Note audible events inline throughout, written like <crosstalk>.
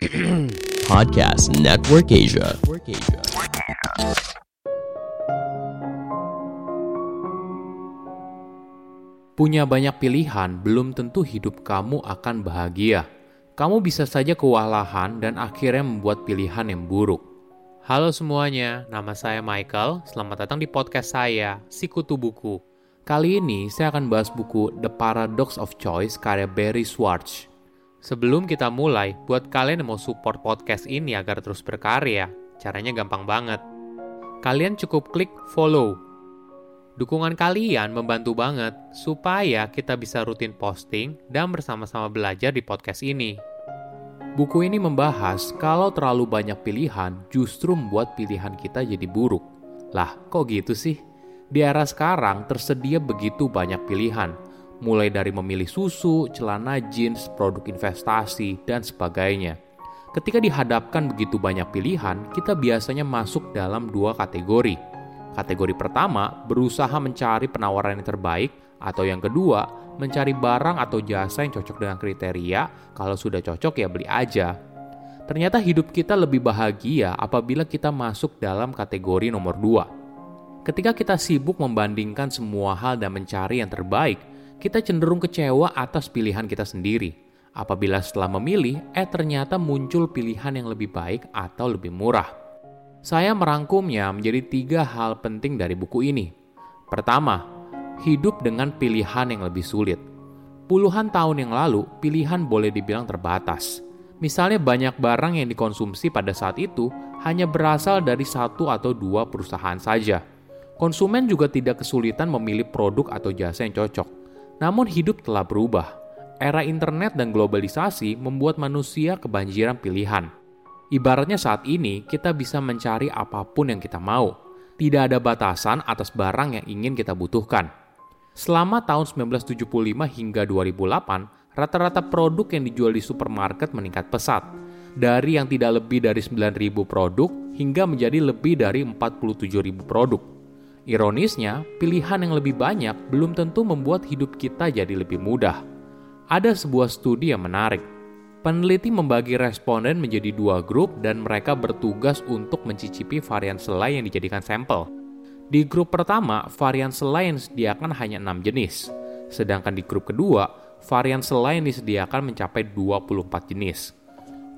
<clears throat> Podcast Network Asia. Punya banyak pilihan belum tentu hidup kamu akan bahagia. Kamu bisa saja kewalahan dan akhirnya membuat pilihan yang buruk. Halo semuanya, nama saya Michael. Selamat datang di podcast saya, Sikutu Buku. Kali ini saya akan bahas buku The Paradox of Choice karya Barry Schwartz. Sebelum kita mulai, buat kalian yang mau support podcast ini agar terus berkarya, caranya gampang banget. Kalian cukup klik follow Dukungan kalian membantu banget supaya kita bisa rutin posting dan bersama-sama belajar di podcast ini. Buku ini membahas kalau terlalu banyak pilihan justru membuat pilihan kita jadi buruk. Lah, kok gitu sih? Di era sekarang tersedia begitu banyak pilihan, mulai dari memilih susu, celana jeans, produk investasi, dan sebagainya. Ketika dihadapkan begitu banyak pilihan, kita biasanya masuk dalam dua kategori – Kategori pertama, berusaha mencari penawaran yang terbaik, atau yang kedua, mencari barang atau jasa yang cocok dengan kriteria. Kalau sudah cocok ya beli aja. Ternyata hidup kita lebih bahagia apabila kita masuk dalam kategori nomor dua. Ketika kita sibuk membandingkan semua hal dan mencari yang terbaik, kita cenderung kecewa atas pilihan kita sendiri. Apabila setelah memilih, eh ternyata muncul pilihan yang lebih baik atau lebih murah. Saya merangkumnya menjadi tiga hal penting dari buku ini. Pertama, hidup dengan pilihan yang lebih sulit. Puluhan tahun yang lalu, pilihan boleh dibilang terbatas. Misalnya banyak barang yang dikonsumsi pada saat itu hanya berasal dari satu atau dua perusahaan saja. Konsumen juga tidak kesulitan memilih produk atau jasa yang cocok. Namun hidup telah berubah. Era internet dan globalisasi membuat manusia kebanjiran pilihan – Ibaratnya saat ini kita bisa mencari apa pun yang kita mau. Tidak ada batasan atas barang yang ingin kita butuhkan. Selama tahun 1975 hingga 2008, rata-rata produk yang dijual di supermarket meningkat pesat. Dari yang tidak lebih dari 9.000 produk hingga menjadi lebih dari 47.000 produk. Ironisnya, pilihan yang lebih banyak belum tentu membuat hidup kita jadi lebih mudah. Ada sebuah studi yang menarik Peneliti membagi responden menjadi dua grup dan mereka bertugas untuk mencicipi varian selai yang dijadikan sampel. Di grup pertama, varian selai yang disediakan hanya 6 jenis. Sedangkan di grup kedua, varian selai yang disediakan mencapai 24 jenis.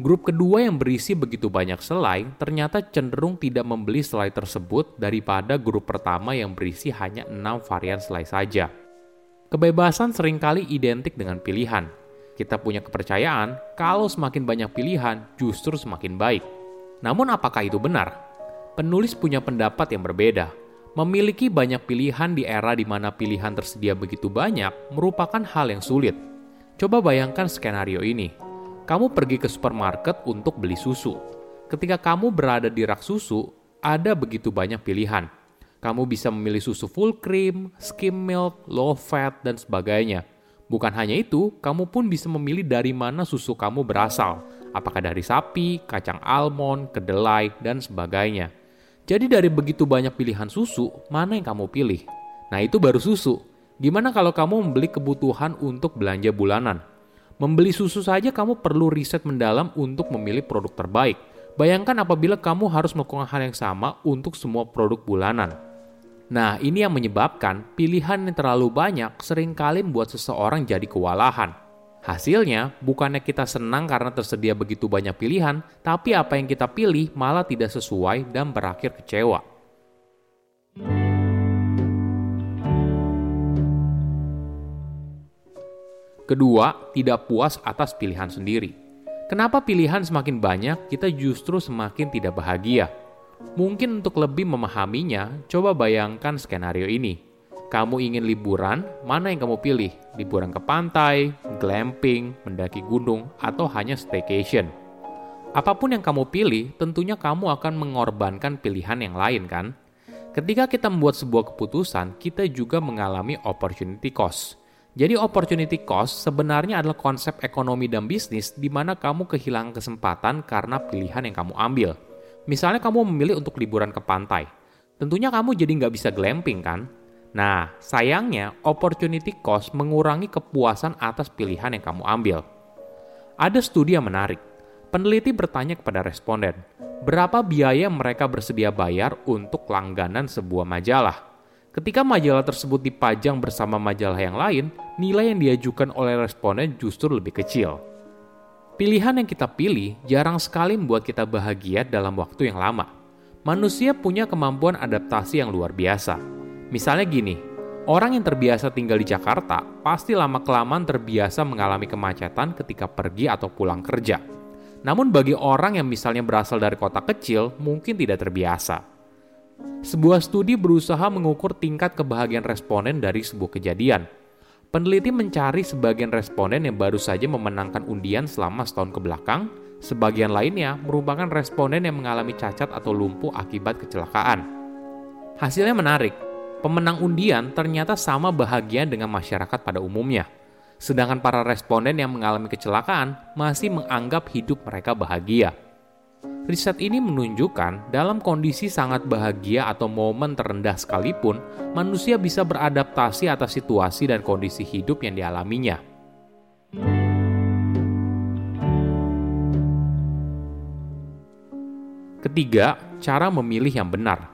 Grup kedua yang berisi begitu banyak selai ternyata cenderung tidak membeli selai tersebut daripada grup pertama yang berisi hanya 6 varian selai saja. Kebebasan sering kali identik dengan pilihan, kita punya kepercayaan kalau semakin banyak pilihan justru semakin baik. Namun apakah itu benar? Penulis punya pendapat yang berbeda. Memiliki banyak pilihan di era di mana pilihan tersedia begitu banyak merupakan hal yang sulit. Coba bayangkan skenario ini. Kamu pergi ke supermarket untuk beli susu. Ketika kamu berada di rak susu, ada begitu banyak pilihan. Kamu bisa memilih susu full cream, skim milk, low fat, dan sebagainya. Bukan hanya itu, kamu pun bisa memilih dari mana susu kamu berasal, apakah dari sapi, kacang almond, kedelai, dan sebagainya. Jadi dari begitu banyak pilihan susu, mana yang kamu pilih? Nah itu baru susu. Gimana kalau kamu membeli kebutuhan untuk belanja bulanan? Membeli susu saja kamu perlu riset mendalam untuk memilih produk terbaik. Bayangkan apabila kamu harus melakukan hal yang sama untuk semua produk bulanan. Nah, ini yang menyebabkan pilihan yang terlalu banyak sering kali membuat seseorang jadi kewalahan. Hasilnya, bukannya kita senang karena tersedia begitu banyak pilihan, tapi apa yang kita pilih malah tidak sesuai dan berakhir kecewa. Kedua, tidak puas atas pilihan sendiri. Kenapa pilihan semakin banyak, kita justru semakin tidak bahagia? Mungkin untuk lebih memahaminya, coba bayangkan skenario ini. Kamu ingin liburan, mana yang kamu pilih? Liburan ke pantai, glamping, mendaki gunung, atau hanya staycation? Apa pun yang kamu pilih, tentunya kamu akan mengorbankan pilihan yang lain kan? Ketika kita membuat sebuah keputusan, kita juga mengalami opportunity cost. Jadi opportunity cost sebenarnya adalah konsep ekonomi dan bisnis di mana kamu kehilangan kesempatan karena pilihan yang kamu ambil. Misalnya kamu memilih untuk liburan ke pantai, tentunya kamu jadi nggak bisa glamping kan? Nah, sayangnya opportunity cost mengurangi kepuasan atas pilihan yang kamu ambil. Ada studi yang menarik. Peneliti bertanya kepada responden, berapa biaya mereka bersedia bayar untuk langganan sebuah majalah. Ketika majalah tersebut dipajang bersama majalah yang lain, nilai yang diajukan oleh responden justru lebih kecil. Pilihan yang kita pilih jarang sekali membuat kita bahagia dalam waktu yang lama. Manusia punya kemampuan adaptasi yang luar biasa. Misalnya gini, orang yang terbiasa tinggal di Jakarta pasti lama-kelamaan terbiasa mengalami kemacetan ketika pergi atau pulang kerja. Namun bagi orang yang misalnya berasal dari kota kecil, mungkin tidak terbiasa. Sebuah studi berusaha mengukur tingkat kebahagiaan responden dari sebuah kejadian. Peneliti mencari sebagian responden yang baru saja memenangkan undian selama setahun ke belakang, sebagian lainnya merupakan responden yang mengalami cacat atau lumpuh akibat kecelakaan. Hasilnya menarik, pemenang undian ternyata sama bahagia dengan masyarakat pada umumnya. Sedangkan para responden yang mengalami kecelakaan masih menganggap hidup mereka bahagia. Riset ini menunjukkan dalam kondisi sangat bahagia atau momen terendah sekalipun, manusia bisa beradaptasi atas situasi dan kondisi hidup yang dialaminya. Ketiga, cara memilih yang benar.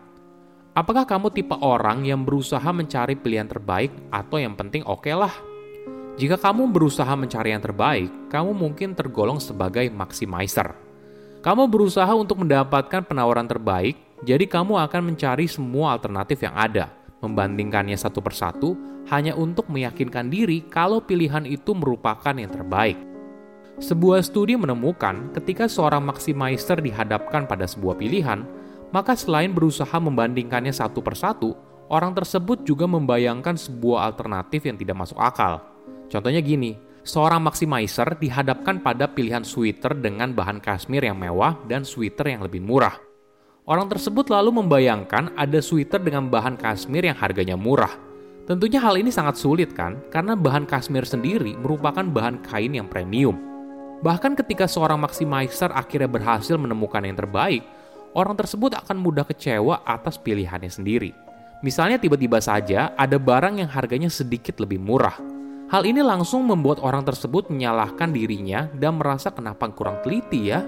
Apakah kamu tipe orang yang berusaha mencari pilihan terbaik atau yang penting oke okay lah? Jika kamu berusaha mencari yang terbaik, kamu mungkin tergolong sebagai maximizer kamu berusaha untuk mendapatkan penawaran terbaik, jadi kamu akan mencari semua alternatif yang ada, membandingkannya satu persatu hanya untuk meyakinkan diri kalau pilihan itu merupakan yang terbaik. Sebuah studi menemukan ketika seorang maximizer dihadapkan pada sebuah pilihan, maka selain berusaha membandingkannya satu persatu, orang tersebut juga membayangkan sebuah alternatif yang tidak masuk akal. Contohnya gini, seorang maximizer dihadapkan pada pilihan sweater dengan bahan kasmir yang mewah dan sweater yang lebih murah. Orang tersebut lalu membayangkan ada sweater dengan bahan kasmir yang harganya murah. Tentunya hal ini sangat sulit kan, karena bahan kasmir sendiri merupakan bahan kain yang premium. Bahkan ketika seorang maximizer akhirnya berhasil menemukan yang terbaik, orang tersebut akan mudah kecewa atas pilihannya sendiri. Misalnya tiba-tiba saja ada barang yang harganya sedikit lebih murah, Hal ini langsung membuat orang tersebut menyalahkan dirinya dan merasa kenapa kurang teliti ya.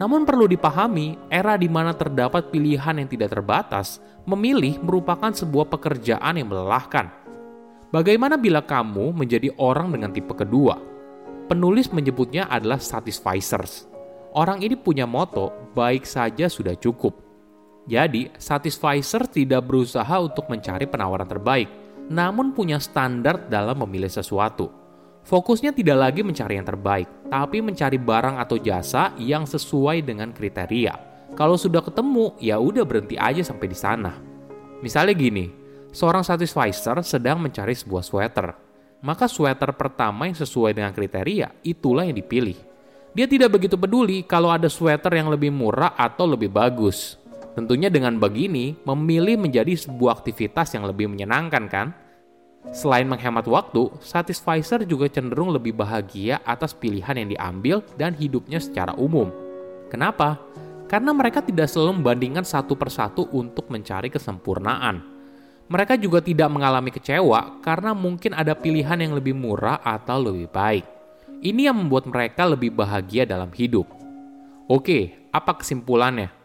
Namun perlu dipahami, era di mana terdapat pilihan yang tidak terbatas, memilih merupakan sebuah pekerjaan yang melelahkan. Bagaimana bila kamu menjadi orang dengan tipe kedua? Penulis menyebutnya adalah satisficers. Orang ini punya moto, baik saja sudah cukup. Jadi, satisficer tidak berusaha untuk mencari penawaran terbaik, namun punya standar dalam memilih sesuatu. Fokusnya tidak lagi mencari yang terbaik, tapi mencari barang atau jasa yang sesuai dengan kriteria. Kalau sudah ketemu, ya udah berhenti aja sampai di sana. Misalnya gini, seorang satisficer sedang mencari sebuah sweater. Maka sweater pertama yang sesuai dengan kriteria, itulah yang dipilih. Dia tidak begitu peduli kalau ada sweater yang lebih murah atau lebih bagus. Tentunya dengan begini, memilih menjadi sebuah aktivitas yang lebih menyenangkan kan? Selain menghemat waktu, Satisficer juga cenderung lebih bahagia atas pilihan yang diambil dan hidupnya secara umum. Kenapa? Karena mereka tidak selalu membandingkan satu persatu untuk mencari kesempurnaan. Mereka juga tidak mengalami kecewa karena mungkin ada pilihan yang lebih murah atau lebih baik. Ini yang membuat mereka lebih bahagia dalam hidup. Oke, apa kesimpulannya?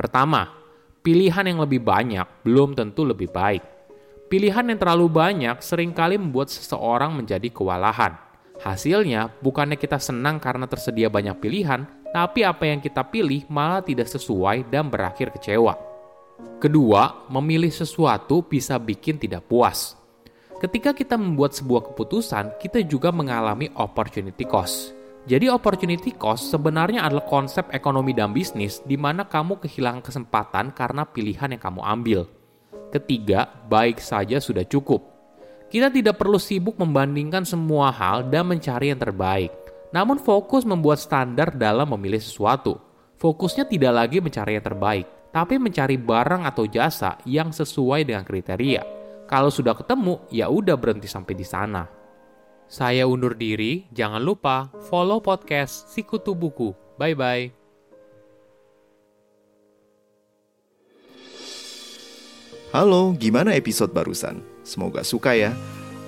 Pertama, pilihan yang lebih banyak belum tentu lebih baik. Pilihan yang terlalu banyak sering kali membuat seseorang menjadi kewalahan. Hasilnya, bukannya kita senang karena tersedia banyak pilihan, tapi apa yang kita pilih malah tidak sesuai dan berakhir kecewa. Kedua, memilih sesuatu bisa bikin tidak puas. Ketika kita membuat sebuah keputusan, kita juga mengalami opportunity cost. Jadi opportunity cost sebenarnya adalah konsep ekonomi dan bisnis di mana kamu kehilangan kesempatan karena pilihan yang kamu ambil. Ketiga, baik saja sudah cukup. Kita tidak perlu sibuk membandingkan semua hal dan mencari yang terbaik. Namun fokus membuat standar dalam memilih sesuatu. Fokusnya tidak lagi mencari yang terbaik, tapi mencari barang atau jasa yang sesuai dengan kriteria. Kalau sudah ketemu, ya udah berhenti sampai di sana. Saya undur diri, jangan lupa follow podcast Sikutu Buku. Bye-bye. Halo, gimana episode barusan? Semoga suka ya.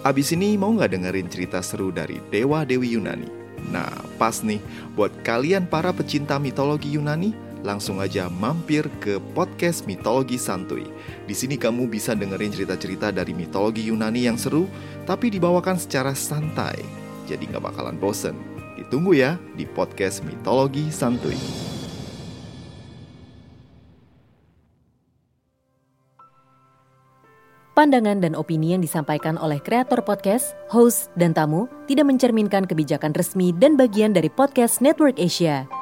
Abis ini mau nggak dengerin cerita seru dari Dewa Dewi Yunani? Nah, pas nih buat kalian para pecinta mitologi Yunani, langsung aja mampir ke podcast Mitologi Santuy. Di sini kamu bisa dengerin cerita-cerita dari mitologi Yunani yang seru, tapi dibawakan secara santai. Jadi nggak bakalan bosen. Ditunggu ya di podcast Mitologi Santuy. Pandangan dan opini yang disampaikan oleh kreator podcast, host, dan tamu tidak mencerminkan kebijakan resmi dan bagian dari podcast Network Asia.